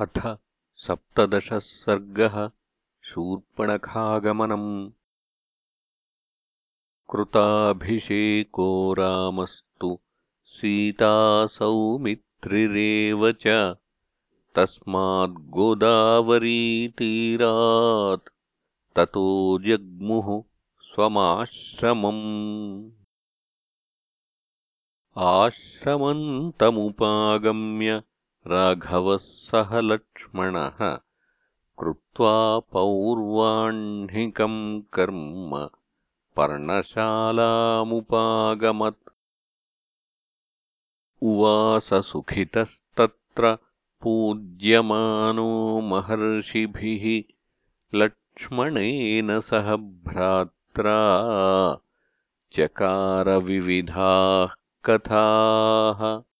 अथ सप्तदशः सर्गः शूर्पणखागमनम्। कृताभिषेको रामस्तु सीतासौमित्रिरेव च तस्माद्गोदावरीतीरात् ततो जग्मुः स्वमाश्रमम्। आश्रमन्तमुपागम्य राघवः सह लक्ष्मणः कृत्वा पौर्वाह्निकम् कर्म पर्णशालामुपागमत्। उवाससुखितस्तत्र पूज्यमानो महर्षिभिः लक्ष्मणेन सह भ्रात्रा चकारविविधाः कथाः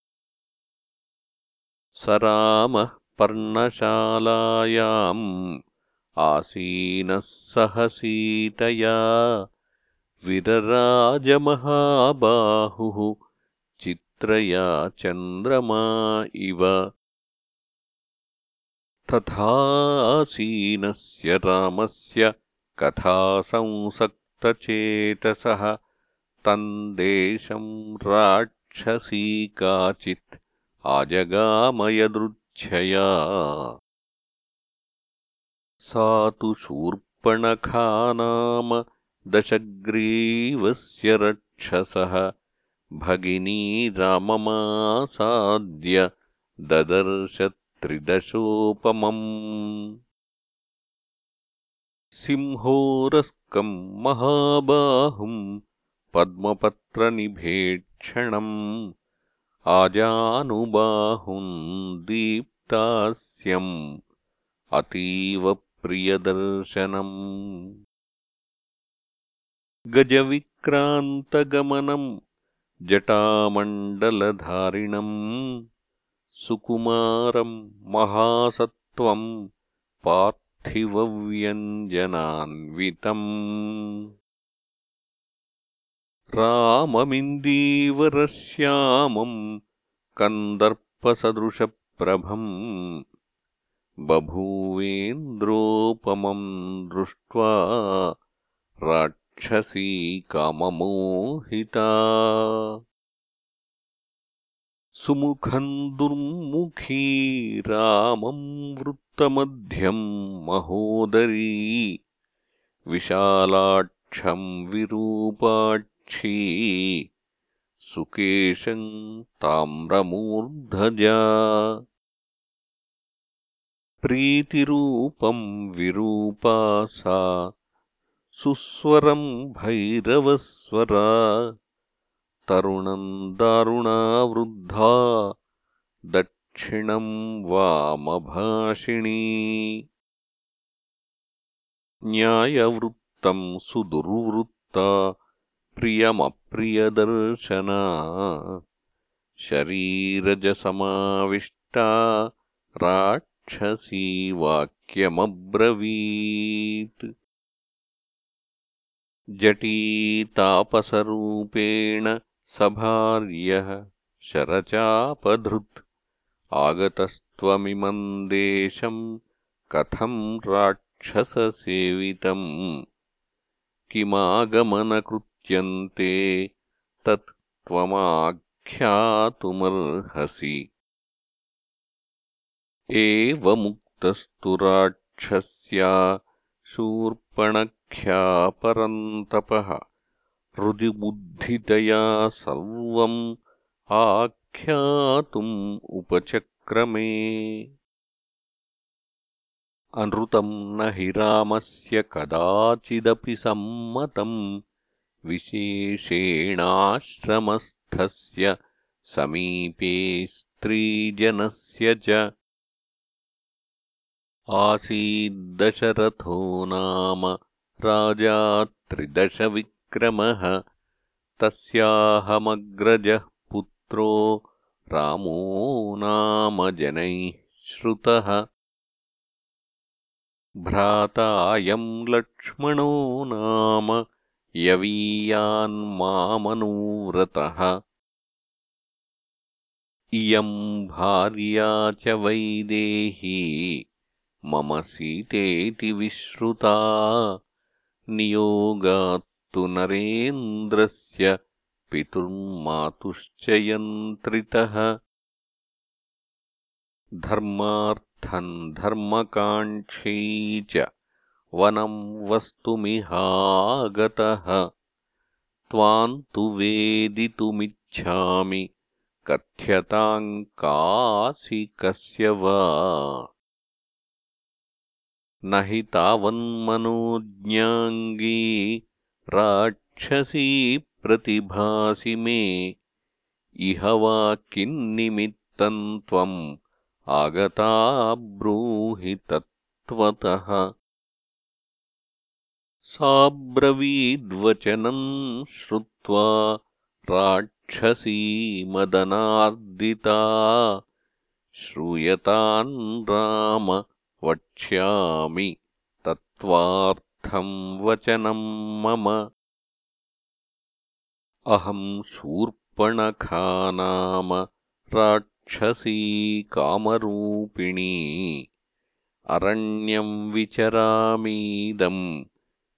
स रामः पर्णशालायाम् आसीनः सह सीतया विरराजमहाबाहुः चित्रया चन्द्रमा इव। तथासीनस्य रामस्य कथासंसक्तचेतसः तम् देशम् राक्षसी काचित् आजगामयदृच्छया। सा तु शूर्पणखा नाम दशग्रीवस्य रक्षसः। भगिनी राममासाद्य ददर्श त्रिदशोपमम् सिंहोरस्कम् महाबाहुम् पद्मपत्रनिभेक्षणम् आजानुबाहुम् दीप्तास्यम् अतीव प्रियदर्शनम्। गजविक्रान्तगमनम् जटामण्डलधारिणम् सुकुमारम् महासत्त्वम् पार्थिवव्यञ्जनान्वितम् राममिन्दीवरश्यामम् कन्दर्पसदृशप्रभम् बभूवेन्द्रोपमम् दृष्ट्वा राक्षसी काममोहिता। सुमुखम् दुर्मुखी रामम् वृत्तमध्यम् महोदरी विशालाक्षम् विरूपाट् सुकेशम् ताम्रमूर्धजा। प्रीतिरूपम् विरूपा सा। सुस्वरम् भैरवस्वरा। तरुणम् दारुणा वृद्धा दक्षिणम् वामभाषिणी। न्यायवृत्तम् सुदुर्वृत्ता प्रियमप्रियदर्शना शरीरजसमाविष्टा राक्षसी वाक्यमब्रवीत् जटीतापसरूपेण सभार्यः शरचापधृत्। आगतस्त्वमिमम् देशम् कथम् राक्षससेवितम् किमागमनकृत् उच्यन्ते तत् त्वमाख्यातुमर्हसि। एवमुक्तस्तु राक्षस्या शूर्पणख्यापरन्तपः हृदिबुद्धितया सर्वम् आख्यातुम् उपचक्रमे। अनृतम् न हि रामस्य कदाचिदपि सम्मतम् विशेषेणाश्रमस्थस्य समीपे स्त्रीजनस्य च आसीद्दशरथो नाम राजा त्रिदशविक्रमः। तस्याहमग्रजः पुत्रो रामो नाम जनैः श्रुतः। भ्रातायम् लक्ष्मणो नाम यवीयान्मामनूव्रतः इयम् भार्या च वैदेही मम सीतेति विश्रुता। नियोगात्तु नरेन्द्रस्य पितुर्मातुश्च यन्त्रितः। धर्मार्थम् धर्मकाङ्क्षी च वनम् वस्तुमिहागतः। त्वाम् तु वेदितुमिच्छामि। कथ्यताम् कासि कस्य वा? न हि तावन्मनोज्ञाङ्गी राक्षसी प्रतिभासि मे। इह वा किन्निमित्तम् त्वम् आगता ब्रूहि तत्त्वतः साब्रवीद्वचनम् श्रुत्वा राक्षसी मदनार्दिता। श्रूयतान् राम वक्ष्यामि तत्त्वार्थम् वचनम् मम। अहम् शूर्पणखा नाम राक्षसी कामरूपिणी। अरण्यम् विचरामीदम्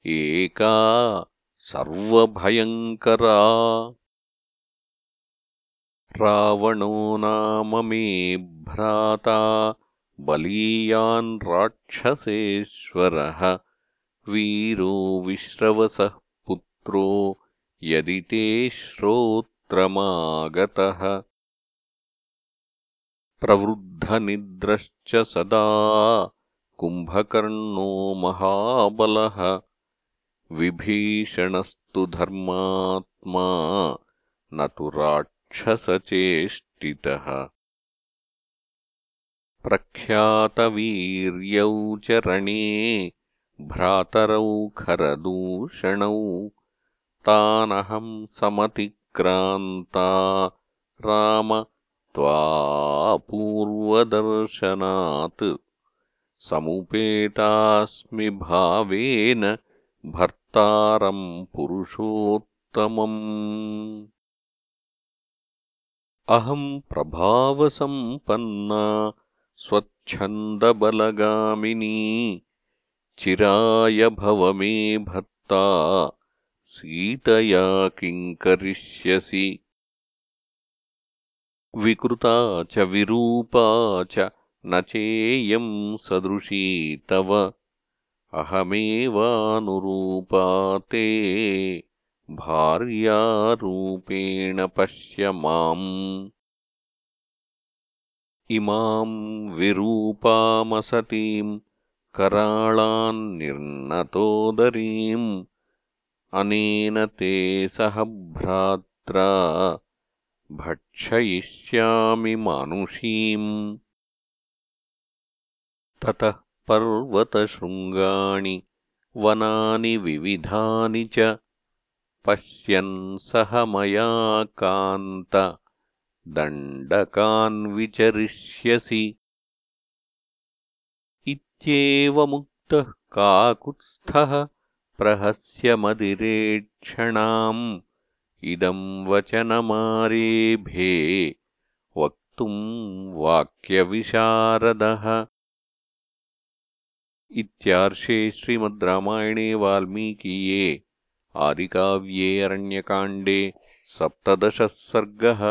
एका सर्वभयङ्करा। रावणो नाम मे भ्राता बलीयान् राक्षसेश्वरः। वीरो विश्रवसः पुत्रो यदि ते श्रोत्रमागतः। प्रवृद्धनिद्रश्च सदा कुम्भकर्णो महाबलः विभीषणस्तु धर्मात्मा न तु राक्षसचेष्टितः। प्रख्यातवीर्यौ च रणे भ्रातरौ खरदूषणौ तानहम् समतिक्रान्ता राम त्वापूर्वदर्शनात्। समुपेतास्मि भावेन भर्तारम् पुरुषोत्तमम्। अहम् प्रभावसम्पन्ना स्वच्छन्दबलगामिनी चिराय भव मे भर्ता सीतया किम् करिष्यसि विकृता च विरूपा च न चेयम् सदृशी तव अहमेवानुरूपा ते भार्यारूपेण पश्य माम् इमाम् विरूपामसतीम् कराळान्निर्नतोदरीम् अनेन ते सह भ्रात्रा भक्षयिष्यामि मानुषीम्। ततः पर्वतशृङ्गाणि वनानि विविधानि च। पश्यन् सह मया कान्त दण्डकान् विचरिष्यसि। इत्येवमुक्तः काकुत्स्थः प्रहस्यमदिरेक्षणाम् इदम् वचनमारेभे वक्तुम् वाक्यविशारदः इत्यार्षे श्रीमद् रामायणे वाल्मीकीये आदिकाव्ये अरण्यकाण्डे सप्तदशः सर्गः